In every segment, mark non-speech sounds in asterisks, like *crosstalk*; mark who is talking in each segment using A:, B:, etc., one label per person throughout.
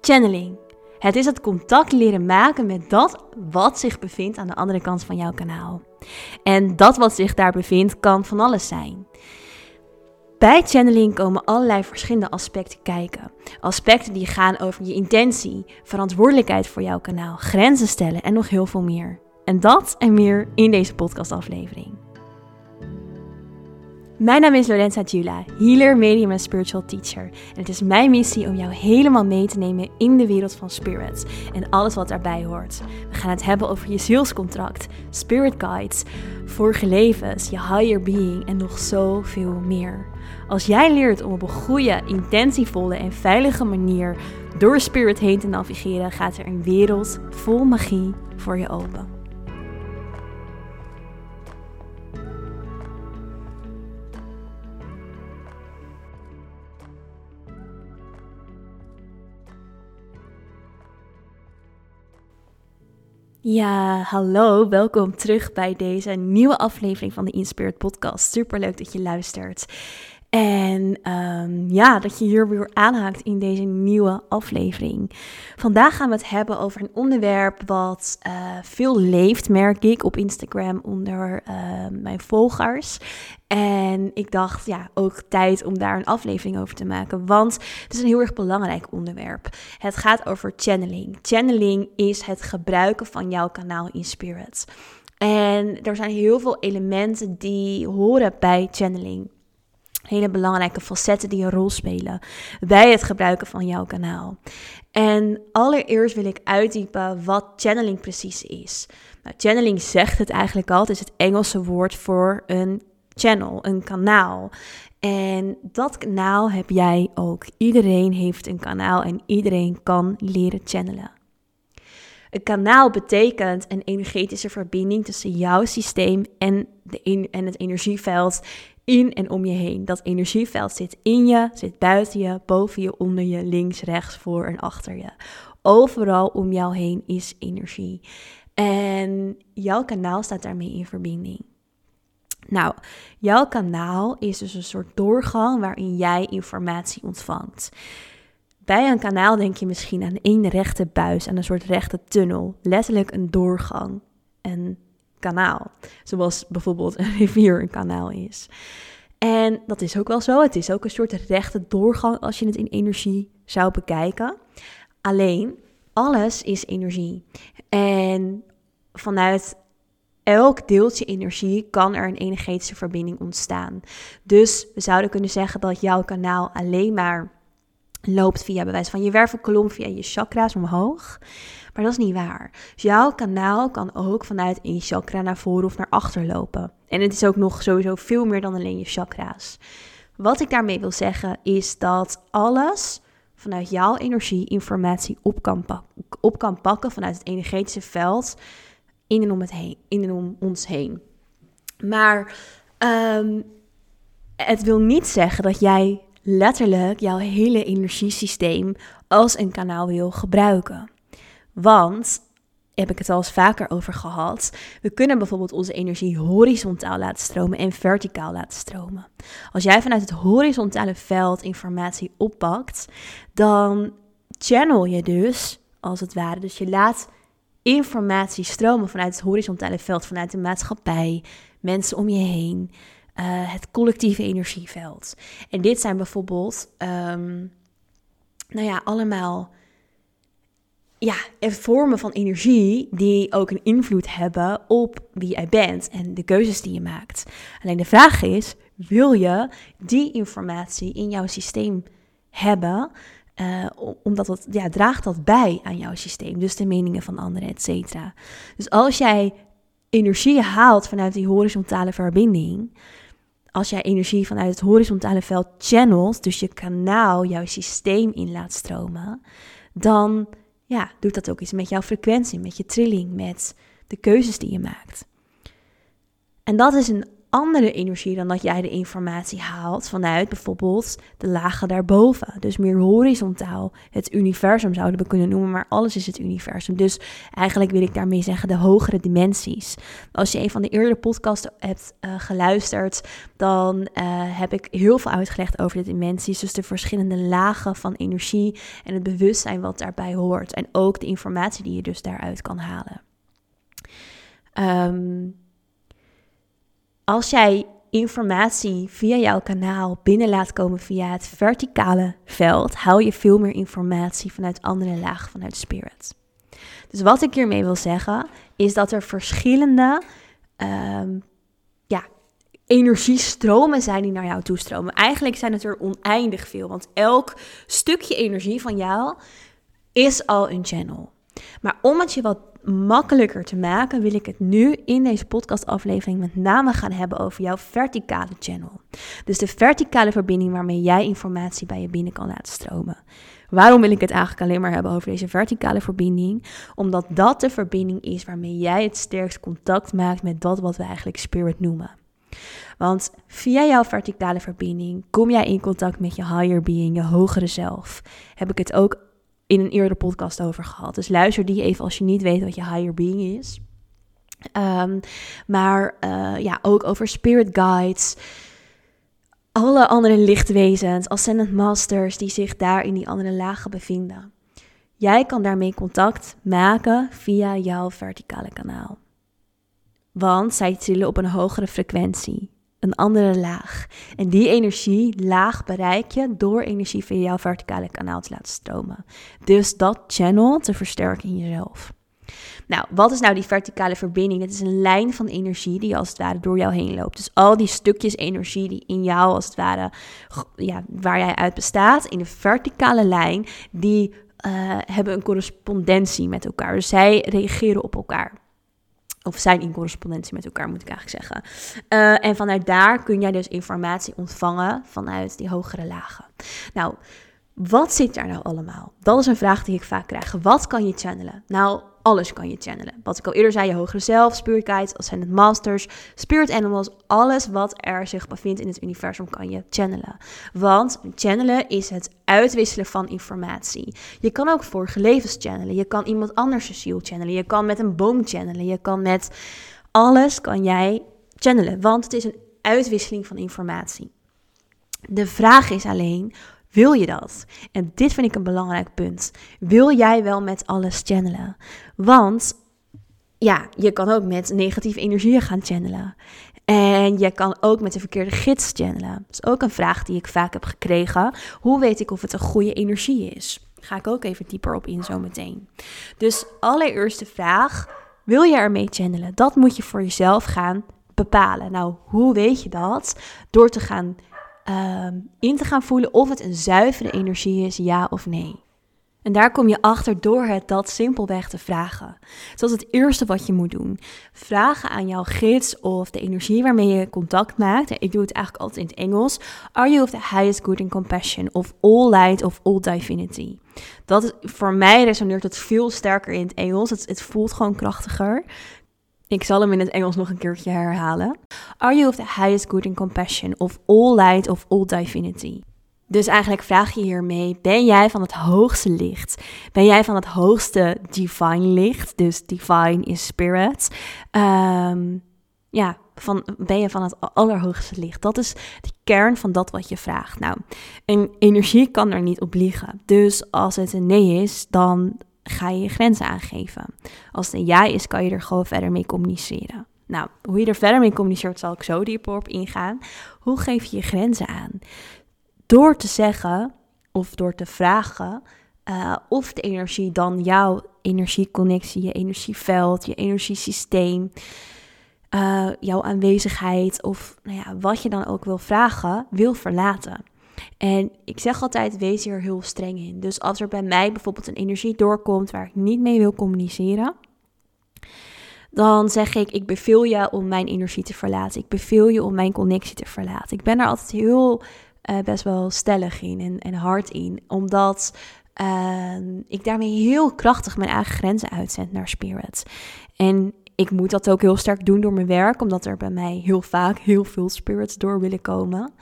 A: Channeling. Het is het contact leren maken met dat wat zich bevindt aan de andere kant van jouw kanaal. En dat wat zich daar bevindt kan van alles zijn. Bij channeling komen allerlei verschillende aspecten kijken. Aspecten die gaan over je intentie, verantwoordelijkheid voor jouw kanaal, grenzen stellen en nog heel veel meer. En dat en meer in deze podcastaflevering. Mijn naam is Lorenza Giula, healer, medium en spiritual teacher. En het is mijn missie om jou helemaal mee te nemen in de wereld van spirits en alles wat daarbij hoort. We gaan het hebben over je zielscontract, spirit guides, vorige levens, je higher being en nog zoveel meer. Als jij leert om op een goede, intentievolle en veilige manier door spirit heen te navigeren, gaat er een wereld vol magie voor je open. Ja, hallo, welkom terug bij deze nieuwe aflevering van de Inspired Podcast. Super leuk dat je luistert. En um, ja, dat je hier weer aanhaakt in deze nieuwe aflevering. Vandaag gaan we het hebben over een onderwerp wat uh, veel leeft, merk ik, op Instagram onder uh, mijn volgers. En ik dacht, ja, ook tijd om daar een aflevering over te maken. Want het is een heel erg belangrijk onderwerp. Het gaat over channeling. Channeling is het gebruiken van jouw kanaal in spirit. En er zijn heel veel elementen die horen bij channeling hele belangrijke facetten die een rol spelen bij het gebruiken van jouw kanaal. En allereerst wil ik uitdiepen wat channeling precies is. Nou, channeling zegt het eigenlijk al, het is het Engelse woord voor een channel, een kanaal. En dat kanaal heb jij ook. Iedereen heeft een kanaal en iedereen kan leren channelen. Een kanaal betekent een energetische verbinding tussen jouw systeem en, de en het energieveld in en om je heen. Dat energieveld zit in je, zit buiten je, boven je, onder je, links, rechts, voor en achter je. Overal om jou heen is energie. En jouw kanaal staat daarmee in verbinding. Nou, jouw kanaal is dus een soort doorgang waarin jij informatie ontvangt. Bij een kanaal denk je misschien aan één rechte buis, aan een soort rechte tunnel, letterlijk een doorgang. En kanaal. Zoals bijvoorbeeld een rivier een kanaal is. En dat is ook wel zo. Het is ook een soort rechte doorgang als je het in energie zou bekijken. Alleen, alles is energie. En vanuit elk deeltje energie kan er een energetische verbinding ontstaan. Dus we zouden kunnen zeggen dat jouw kanaal alleen maar loopt via bewijs van je wervelkolom, via je chakra's omhoog. Maar dat is niet waar. Dus jouw kanaal kan ook vanuit één chakra naar voren of naar achter lopen. En het is ook nog sowieso veel meer dan alleen je chakra's. Wat ik daarmee wil zeggen is dat alles vanuit jouw energie informatie op kan, op kan pakken vanuit het energetische veld in en om, het heen, in en om ons heen. Maar um, het wil niet zeggen dat jij letterlijk jouw hele energiesysteem als een kanaal wil gebruiken. Want, heb ik het al eens vaker over gehad, we kunnen bijvoorbeeld onze energie horizontaal laten stromen en verticaal laten stromen. Als jij vanuit het horizontale veld informatie oppakt, dan channel je dus, als het ware, dus je laat informatie stromen vanuit het horizontale veld, vanuit de maatschappij, mensen om je heen, uh, het collectieve energieveld. En dit zijn bijvoorbeeld, um, nou ja, allemaal ja, vormen van energie die ook een invloed hebben op wie jij bent en de keuzes die je maakt. Alleen de vraag is, wil je die informatie in jouw systeem hebben? Uh, omdat het, ja, draagt dat bij aan jouw systeem, dus de meningen van anderen, et cetera. Dus als jij energie haalt vanuit die horizontale verbinding, als jij energie vanuit het horizontale veld channelt, dus je kanaal, jouw systeem in laat stromen, dan ja, doet dat ook iets met jouw frequentie, met je trilling, met de keuzes die je maakt. En dat is een andere energie dan dat jij de informatie haalt vanuit bijvoorbeeld de lagen daarboven. Dus meer horizontaal. Het universum zouden we kunnen noemen, maar alles is het universum. Dus eigenlijk wil ik daarmee zeggen de hogere dimensies. Als je een van de eerdere podcasts hebt uh, geluisterd, dan uh, heb ik heel veel uitgelegd over de dimensies. Dus de verschillende lagen van energie en het bewustzijn wat daarbij hoort. En ook de informatie die je dus daaruit kan halen. Um, als jij informatie via jouw kanaal binnen laat komen via het verticale veld, haal je veel meer informatie vanuit andere lagen, vanuit spirit. Dus wat ik hiermee wil zeggen, is dat er verschillende um, ja, energiestromen zijn die naar jou toestromen. Eigenlijk zijn het er oneindig veel, want elk stukje energie van jou is al een channel. Maar om het je wat makkelijker te maken, wil ik het nu in deze podcastaflevering met name gaan hebben over jouw verticale channel. Dus de verticale verbinding waarmee jij informatie bij je binnen kan laten stromen. Waarom wil ik het eigenlijk alleen maar hebben over deze verticale verbinding? Omdat dat de verbinding is waarmee jij het sterkst contact maakt met dat wat we eigenlijk spirit noemen. Want via jouw verticale verbinding kom jij in contact met je higher being, je hogere zelf. Heb ik het ook in een eerdere podcast over gehad. Dus luister die even als je niet weet wat je higher being is. Um, maar uh, ja, ook over spirit guides. Alle andere lichtwezens, ascendant masters die zich daar in die andere lagen bevinden. Jij kan daarmee contact maken via jouw verticale kanaal. Want zij trillen op een hogere frequentie een andere laag. En die energie laag bereik je door energie via jouw verticale kanaal te laten stromen. Dus dat channel te versterken in jezelf. Nou, wat is nou die verticale verbinding? Het is een lijn van energie die als het ware door jou heen loopt. Dus al die stukjes energie die in jou als het ware, ja, waar jij uit bestaat, in de verticale lijn, die uh, hebben een correspondentie met elkaar. Dus zij reageren op elkaar. Of zijn in correspondentie met elkaar, moet ik eigenlijk zeggen. Uh, en vanuit daar kun jij dus informatie ontvangen vanuit die hogere lagen. Nou, wat zit daar nou allemaal? Dat is een vraag die ik vaak krijg. Wat kan je channelen? Nou, alles kan je channelen. Wat ik al eerder zei, je hogere zelf, spirit guides, ascended masters, spirit animals, alles wat er zich bevindt in het universum kan je channelen. Want channelen is het uitwisselen van informatie. Je kan ook vorige levens channelen, je kan iemand anders ziel channelen, je kan met een boom channelen, je kan met alles kan jij channelen, want het is een uitwisseling van informatie. De vraag is alleen wil je dat? En dit vind ik een belangrijk punt. Wil jij wel met alles channelen? Want ja, je kan ook met negatieve energieën gaan channelen. En je kan ook met de verkeerde gids channelen. Dat is ook een vraag die ik vaak heb gekregen. Hoe weet ik of het een goede energie is? Ga ik ook even dieper op in zometeen. Dus allereerste vraag, wil je ermee channelen? Dat moet je voor jezelf gaan bepalen. Nou, hoe weet je dat? Door te gaan Ehm, in te gaan voelen of het een zuivere energie is, ja of nee. En daar kom je achter door het dat simpelweg te vragen. Dat is het eerste wat je moet doen. Vragen aan jouw gids of de energie waarmee je contact maakt. Ik doe het eigenlijk altijd in het Engels. Are you of the highest good and compassion of all light of all divinity? Dat voor mij resoneert het veel sterker in het Engels. Het, het voelt gewoon krachtiger. Ik zal hem in het Engels nog een keertje herhalen. Are you of the highest good and compassion of all light of all divinity? Dus eigenlijk vraag je hiermee: ben jij van het hoogste licht? Ben jij van het hoogste divine licht? Dus divine is spirit. Um, ja, van, ben je van het allerhoogste licht? Dat is de kern van dat wat je vraagt. Nou, een energie kan er niet op liegen. Dus als het een nee is, dan ga je je grenzen aangeven. Als het een ja is, kan je er gewoon verder mee communiceren. Nou, hoe je er verder mee communiceert, zal ik zo dieper op ingaan. Hoe geef je je grenzen aan? Door te zeggen of door te vragen uh, of de energie dan jouw energieconnectie, je energieveld, je energiesysteem, uh, jouw aanwezigheid of nou ja, wat je dan ook wil vragen, wil verlaten. En ik zeg altijd, wees hier heel streng in. Dus als er bij mij bijvoorbeeld een energie doorkomt waar ik niet mee wil communiceren, dan zeg ik, ik beveel je om mijn energie te verlaten. Ik beveel je om mijn connectie te verlaten. Ik ben daar altijd heel uh, best wel stellig in en, en hard in, omdat uh, ik daarmee heel krachtig mijn eigen grenzen uitzend naar spirit. En Ik moet dat ook heel sterk doen door mijn werk, omdat er bij mij heel vaak heel veel spirits door willen komen.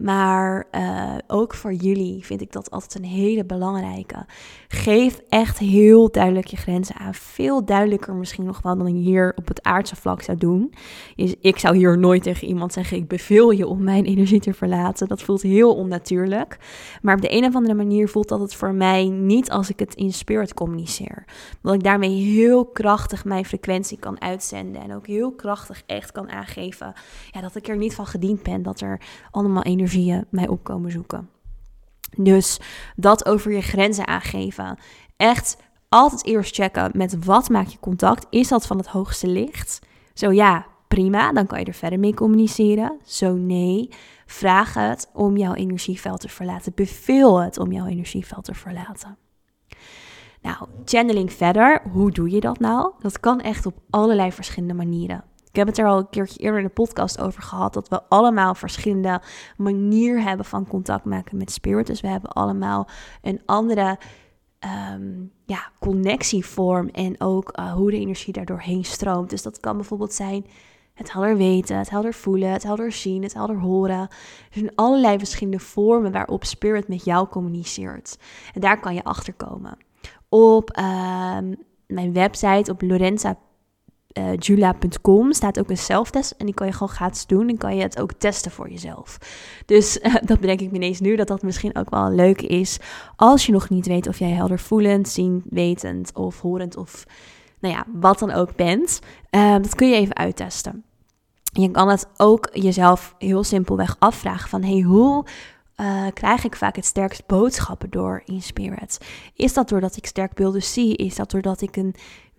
A: Maar uh, ook voor jullie vind ik dat altijd een hele belangrijke. Geef echt heel duidelijk je grenzen aan. Veel duidelijker misschien nog wel dan je hier op het aardse vlak zou doen. Ik zou hier nooit tegen iemand zeggen: Ik beveel je om mijn energie te verlaten. Dat voelt heel onnatuurlijk. Maar op de een of andere manier voelt dat het voor mij niet als ik het in spirit communiceer. Dat ik daarmee heel krachtig mijn frequentie kan uitzenden. En ook heel krachtig echt kan aangeven ja, dat ik er niet van gediend ben. Dat er allemaal energie energieën mij opkomen zoeken. Dus dat over je grenzen aangeven. Echt altijd eerst checken met wat maak je contact. Is dat van het hoogste licht? Zo ja, prima, dan kan je er verder mee communiceren. Zo nee, vraag het om jouw energieveld te verlaten. Beveel het om jouw energieveld te verlaten. Nou, channeling verder, hoe doe je dat nou? Dat kan echt op allerlei verschillende manieren. Ik heb het er al een keertje eerder in de podcast over gehad. Dat we allemaal verschillende manieren hebben van contact maken met spirit. Dus we hebben allemaal een andere um, ja, connectievorm. En ook eh, hoe de energie daardoor heen stroomt. Dus dat kan bijvoorbeeld zijn het helder weten, het helder voelen, het helder zien, het helder horen. Er zijn allerlei verschillende vormen waarop spirit met jou communiceert. En daar kan je achter komen. Op uh, mijn website op lorenza.com uh, Julia.com staat ook een zelftest. En die kan je gewoon gratis doen. En kan je het ook testen voor jezelf. Dus uh, *laughs* dat bedenk ik me ineens nu. Dat dat misschien ook wel leuk is. Als je nog niet weet of jij helder voelend, zien, wetend of horend of nou ja, wat dan ook bent. Uh, dat kun je even uittesten. Je kan het ook jezelf heel simpelweg afvragen van... Hey, hoe uh, krijg ik vaak het sterkst boodschappen door in spirit? Is dat doordat ik sterk beelden zie? Is dat doordat ik een,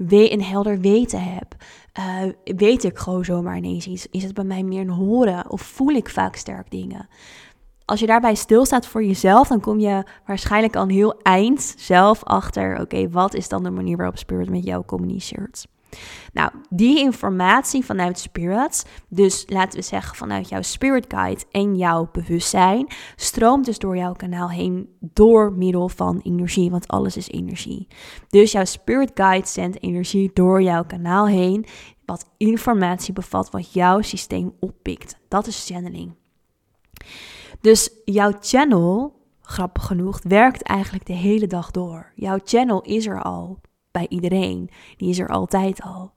A: een helder weten heb? Uh, weet ik gewoon zomaar ineens iets? Is het bij mij meer een horen of voel ik vaak sterk dingen? Als je daarbij stilstaat voor jezelf, dan kom je waarschijnlijk al een heel eind zelf achter. Oké, wat is dan de manier waarop spirit met jou communiceert? Nou, die informatie vanuit spirit, dus laten we zeggen vanuit jouw spirit guide en jouw bewustzijn, stroomt dus door jouw kanaal heen door middel van energie, want alles is energie. Dus jouw spirit guide zendt energie door jouw kanaal heen, wat informatie bevat wat jouw systeem oppikt. Dat is channeling. Dus jouw channel, grappig genoeg, werkt eigenlijk de hele dag door. Jouw channel is er al bij iedereen. Die is er altijd al.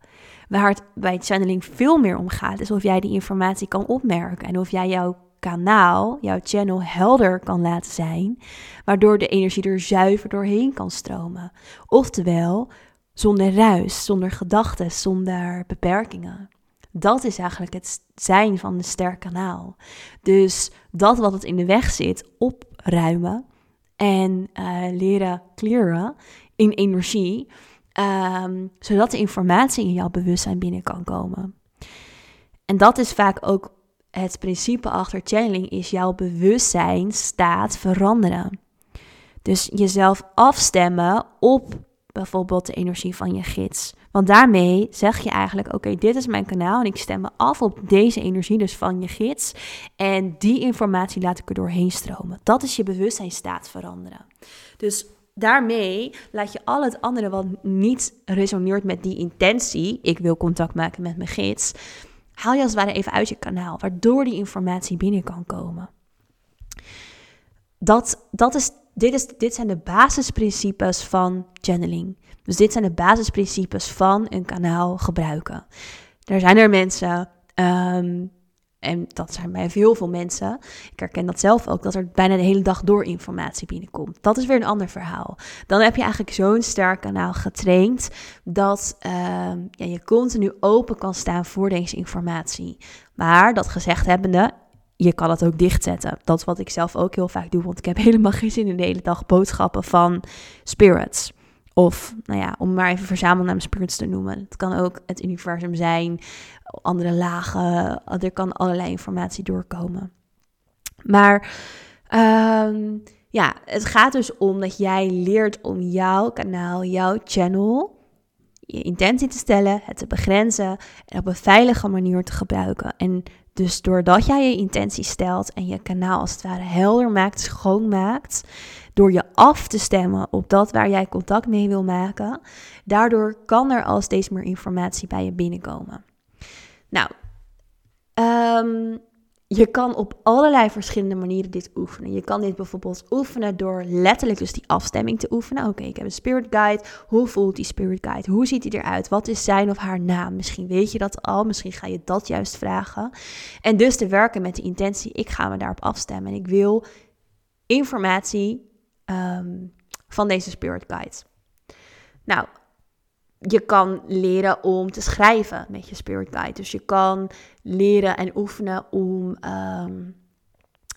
A: Waar het bij channeling veel meer om gaat, is of jij die informatie kan opmerken en of jij jouw kanaal, jouw channel helder kan laten zijn, waardoor de energie er zuiver doorheen kan stromen. Oftewel, zonder ruis, zonder gedachten, zonder beperkingen. Dat is eigenlijk het zijn van een sterk kanaal. Dus dat wat het in de weg zit, opruimen en uh, leren clearen in energie, um, zodat de informatie in jouw bewustzijn binnen kan komen. En dat is vaak ook het principe achter channeling, is jouw bewustzijn staat veranderen. Dus jezelf afstemmen op bijvoorbeeld de energie van je gids. Want daarmee zeg je eigenlijk: oké, dit is mijn kanaal en ik stem me af op deze energie, dus van je gids. En die informatie laat ik er doorheen stromen. Dat is je bewustzijnstaat veranderen. Dus daarmee laat je al het andere wat niet resoneert met die intentie, ik wil contact maken met mijn gids, haal je als het ware even uit je kanaal, waardoor die informatie binnen kan komen. Dat, dat is, dit, is, dit zijn de basisprincipes van channeling. Dus dit zijn de basisprincipes van een kanaal gebruiken. Er zijn er mensen um, en dat zijn bij heel veel mensen. Ik herken dat zelf ook, dat er bijna de hele dag door informatie binnenkomt. Dat is weer een ander verhaal. Dan heb je eigenlijk zo'n sterk kanaal getraind dat uh, ja, je continu open kan staan voor deze informatie. Maar dat gezegd hebbende, je kan het ook dichtzetten. Dat is wat ik zelf ook heel vaak doe, want ik heb *laughs* helemaal geen zin in de hele dag boodschappen van spirits. Of, nou ja, om maar even verzamelnaam spirits te noemen. Het kan ook het universum zijn, andere lagen. Er kan allerlei informatie doorkomen. Maar um, ja, het gaat dus om dat jij leert om jouw kanaal, jouw channel, je intentie te stellen, het te begrenzen en op een veilige manier te gebruiken. En dus doordat jij je intentie stelt en je kanaal als het ware helder maakt, schoon maakt, door je af te stemmen op dat waar jij contact mee wil maken, daardoor kan er al steeds meer informatie bij je binnenkomen. Nou, um, je kan op allerlei verschillende manieren dit oefenen. Je kan dit bijvoorbeeld oefenen door letterlijk dus die afstemming te oefenen. Oké, ik heb een spirit guide. Hoe voelt die spirit guide? Hoe ziet hij eruit? Wat is zijn of haar naam? Misschien weet je dat al. Misschien ga je dat juist vragen. En dus te werken met de intentie. Ik ga me daarop afstemmen. En ik wil informatie ehm, van deze spirit guide. Nou, je kan leren om te schrijven met je spirit guide. Dus je kan leren en oefenen om, um,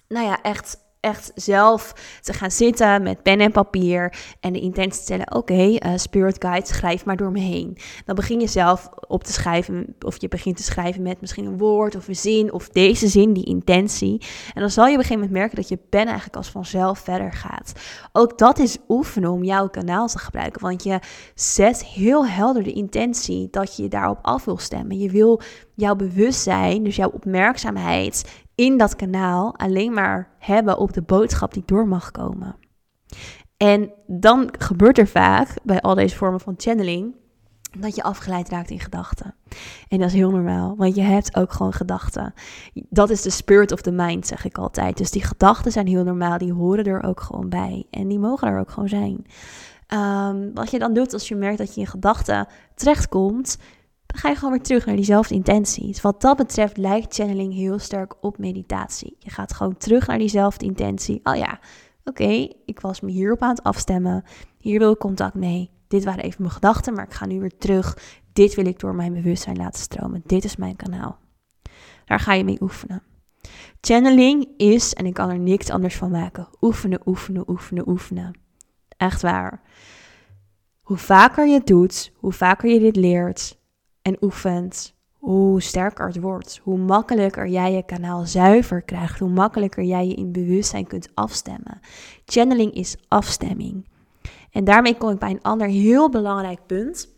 A: nou ja, echt echt zelf te gaan zitten met pen en papier en de intentie te stellen: oké, eh, Spirit Guide, schrijf maar door me heen. Dan begin je zelf op te schrijven, of je begint te schrijven met misschien een woord of een zin, of deze zin, die intentie. En dan zal je op een gegeven moment merken dat je pen eigenlijk als vanzelf verder gaat. Ook dat is oefenen om jouw kanaal te gebruiken, want je zet heel helder de intentie dat je daarop af wil stemmen. Je wil jouw bewustzijn, dus jouw opmerkzaamheid in dat kanaal alleen maar hebben op de boodschap die door mag komen. En dan gebeurt er vaak bij al deze vormen van channeling dat je afgeleid raakt in gedachten. En dat is heel normaal, want je hebt ook gewoon gedachten. Dat is de spirit of the mind, zeg ik altijd. Dus die gedachten zijn heel normaal, die horen er ook gewoon bij. En die mogen er ook gewoon zijn. Um, wat je dan doet als je merkt dat je in gedachten terechtkomt, ga je gewoon weer terug naar diezelfde intentie. Wat dat betreft lijkt channeling heel sterk op meditatie. Je gaat gewoon terug naar diezelfde intentie. Oh ja, oké, ik was me hierop aan het afstemmen. Hier wil ik contact mee. Dit waren even mijn gedachten, maar ik ga nu weer terug. Dit wil ik door mijn bewustzijn laten stromen. Dit is mijn kanaal. Daar ga je mee oefenen. Channeling is, en ik kan er niks anders van maken, oefenen, oefenen, oefenen, oefenen. Echt waar. Hoe vaker je het doet, hoe vaker je dit leert, en oefent, hoe sterker het wordt. Hoe makkelijker jij je kanaal zuiver krijgt. Hoe makkelijker jij je in bewustzijn kunt afstemmen. Channeling is afstemming. En daarmee kom ik bij een ander heel belangrijk punt.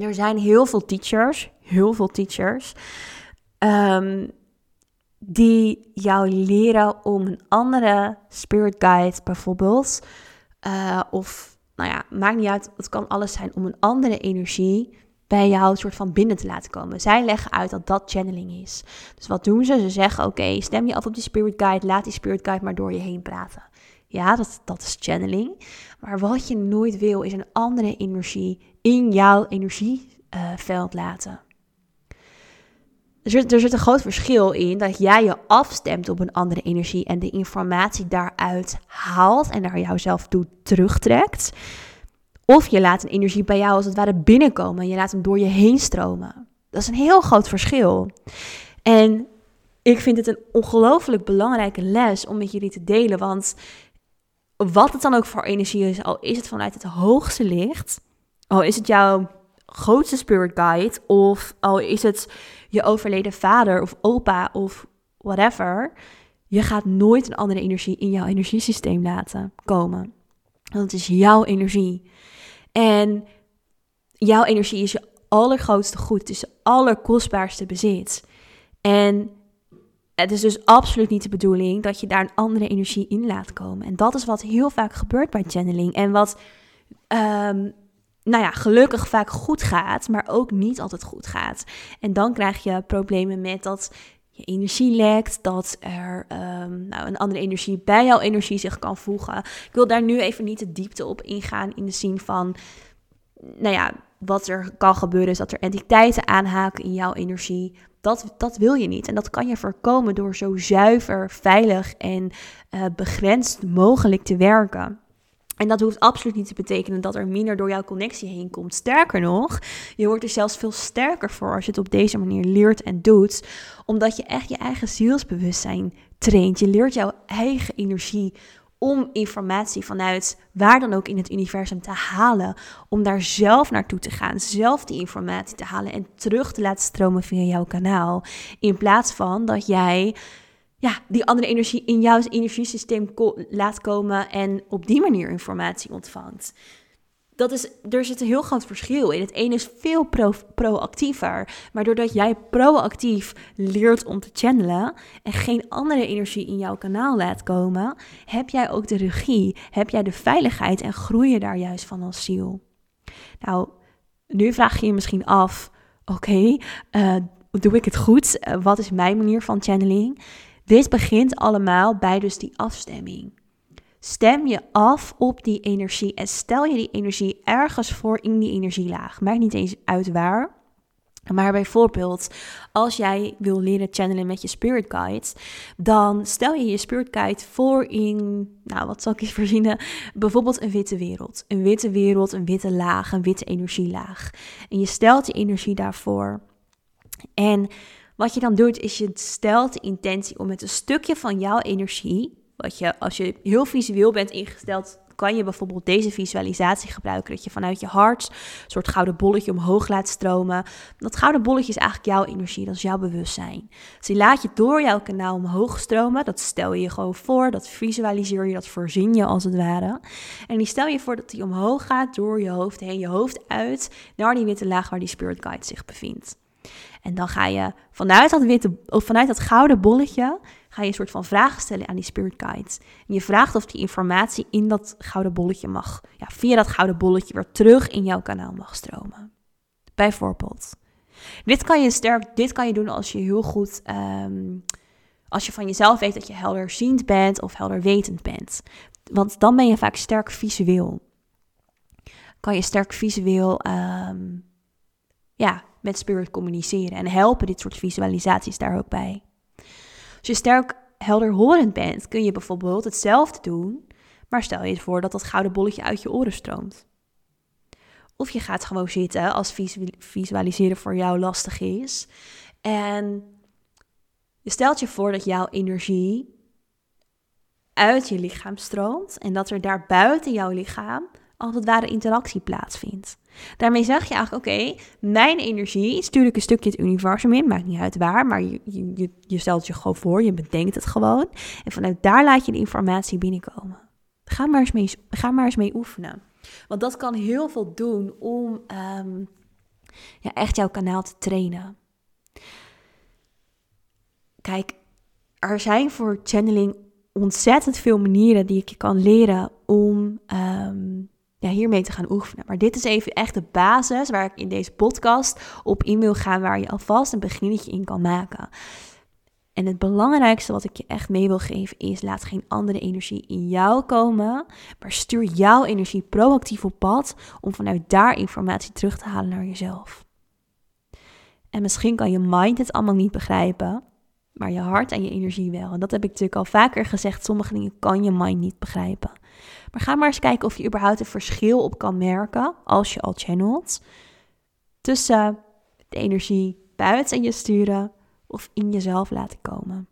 A: Er zijn heel veel teachers, heel veel teachers, um, die jou leren om een andere spirit guide bijvoorbeeld, uh, of nou ja, maakt niet uit, het kan alles zijn, om een andere energie bij jou soort van binnen te laten komen. Zij leggen uit dat dat channeling is. Dus wat doen ze? Ze zeggen: Oké, stem je af op die spirit guide, laat die spirit guide maar door je heen praten. Ja, dat, dat is channeling. Maar wat je nooit wil, is een andere energie in jouw energieveld laten. Er er zit een groot verschil in dat jij je afstemt op een andere energie en de informatie daaruit haalt en naar jouzelf toe terugtrekt. Of je laat een energie bij jou als het ware binnenkomen en je laat hem door je heen stromen. Dat is een heel groot verschil. En ik vind het een ongelooflijk belangrijke les om met jullie te delen. Want wat het dan ook voor energie is, al is het vanuit het hoogste licht, al is het jouw grootste spirit guide, of al is het je overleden vader of opa of whatever, je gaat nooit een andere energie in jouw energiesysteem laten komen. Want het is jouw energie. En jouw energie is je allergrootste goed. Het is je allerkostbaarste bezit. En het is dus absoluut niet de bedoeling dat je daar een andere energie in laat komen. En dat is wat heel vaak gebeurt bij channeling. En wat, um, nou ja, gelukkig vaak goed gaat, maar ook niet altijd goed gaat. En dan krijg je problemen met dat je energie lekt, dat er um, nou, een andere energie bij jouw energie zich kan voegen. Ik wil daar nu even niet de diepte op ingaan in de zin van, nou ja, wat er kan gebeuren is dat er entiteiten aanhaken in jouw energie. Dat, dat wil je niet. En dat kan je voorkomen door zo zuiver, veilig en uh, begrensd mogelijk te werken. En dat hoeft absoluut niet te betekenen dat er minder door jouw connectie heen komt. Sterker nog, je wordt er zelfs veel sterker voor als je het op deze manier leert en doet. Omdat je echt je eigen zielsbewustzijn traint. Je leert jouw eigen energie om informatie vanuit waar dan ook in het universum te halen. Om daar zelf naartoe te gaan, zelf die informatie te halen en terug te laten stromen via jouw kanaal. In plaats van dat jij ja, die andere energie in jouw energiesysteem laat komen en op die manier informatie ontvangt. dat is, er zit een heel groot verschil in. Het ene is veel pro, proactiever. Maar doordat jij proactief leert om te channelen en geen andere energie in jouw kanaal laat komen, heb jij ook de regie, heb jij de veiligheid en groei je daar juist van als ziel. Nou, nu vraag je je misschien af: oké, eh, doe ik het goed? Eh, wat is mijn manier van channeling? Dit begint allemaal bij dus die afstemming. Stem je af op die energie en stel je die energie ergens voor in die energielaag. Maakt niet eens uit waar. Maar bijvoorbeeld, als jij wil leren channelen met je spirit guides, dan stel je je spirit guide voor in, nou wat zal ik eens *laughs* voorzien, bijvoorbeeld een witte wereld. Een witte wereld, een witte laag, een witte energielaag. En je stelt die energie daarvoor. En wat je dan doet, is je stelt de intentie om met een stukje van jouw energie, wat je, als je heel visueel bent ingesteld, kan je bijvoorbeeld deze visualisatie gebruiken. Dat je vanuit je hart een soort gouden bolletje omhoog laat stromen. Dat gouden bolletje is eigenlijk jouw energie, dat is jouw bewustzijn. Dus die laat je door jouw kanaal omhoog stromen. Dat stel je je gewoon voor, dat visualiseer je, dat voorzien je als het ware. En die stel je voor dat die omhoog gaat door je hoofd heen, je hoofd uit, naar die witte laag waar die spirit guide zich bevindt. En dan ga je vanuit dat, witte, of vanuit dat gouden bolletje ga je een soort van vragen stellen aan die spirit guides. En je vraagt of die informatie in dat gouden bolletje mag, ja, via dat gouden bolletje weer terug in jouw kanaal mag stromen. Bijvoorbeeld. Dit kan je sterk, dit kan je doen als je heel goed, ehm, als je van jezelf weet dat je helderziend bent of helderwetend bent. Want dan ben je vaak sterk visueel. Kan je sterk visueel, ehm, ja, met spirit communiceren. En helpen dit soort visualisaties daar ook bij. Als je sterk helderhorend bent, kun je bijvoorbeeld hetzelfde doen, maar stel je voor dat dat gouden bolletje uit je oren stroomt. Of je gaat gewoon zitten als visualiseren voor jou lastig is. En je stelt je voor dat jouw energie uit je lichaam stroomt en dat er daar buiten jouw lichaam als het ware interactie plaatsvindt. Daarmee zeg je eigenlijk, oké, mijn energie stuur ik een stukje het universum in, maakt niet uit waar, maar je, je, je stelt je gewoon voor, je bedenkt het gewoon. En vanuit daar laat je de informatie binnenkomen. Ga maar eens mee, ga maar eens mee oefenen. Want dat kan heel veel doen om ehm, ja, echt jouw kanaal te trainen. Kijk, er zijn voor channeling ontzettend veel manieren die ik je kan leren om ehm, ja, hiermee te gaan oefenen. Maar dit is even echt de basis waar ik in deze podcast op in wil gaan, waar je alvast een beginnetje in kan maken. En het belangrijkste wat ik je echt mee wil geven is: laat geen andere energie in jou komen, maar stuur jouw energie proactief op pad om vanuit daar informatie terug te halen naar jezelf. En misschien kan je mind het allemaal niet begrijpen, maar je hart en je energie wel. En dat heb ik natuurlijk al vaker gezegd. Sommige dingen kan je mind niet begrijpen. Maar ga maar eens kijken of je überhaupt een verschil op kan merken als je al channelt. Tussen de energie buiten je sturen of in jezelf laten komen.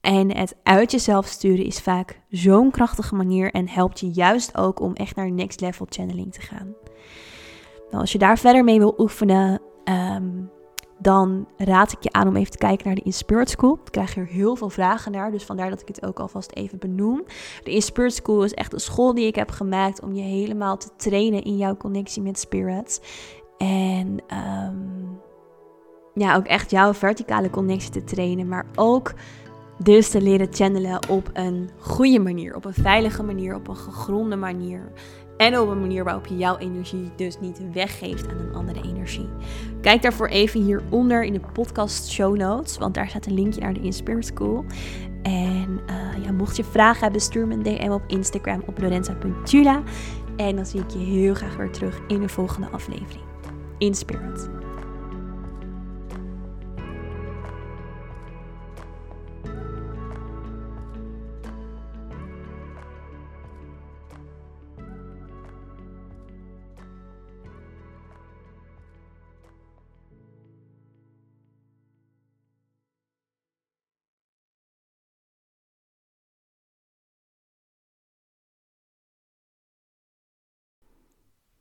A: En het uit jezelf sturen is vaak zo'n krachtige manier en helpt je juist ook om echt naar next level channeling te gaan. Nou, als je daar verder mee wil oefenen, um, dan raad ik je aan om even te kijken naar de Inspired School. Ik krijg hier heel veel vragen naar, dus vandaar dat ik het ook alvast even benoem. De Inspired School is echt een school die ik heb gemaakt om je helemaal te trainen in jouw connectie met spirits. En um, ja, ook echt jouw verticale connectie te trainen, maar ook dus te leren channelen op een goede manier, op een veilige manier, op een gegronde manier. En op een manier waarop je jouw energie dus niet weggeeft aan een andere energie. Kijk daarvoor even hieronder in de podcast show notes, want daar staat een linkje naar de Inspirit School. En uh, ja, mocht je vragen hebben, stuur me een DM op Instagram op lorenza.tula. En dan zie ik je heel graag weer terug in de volgende aflevering. Inspirit.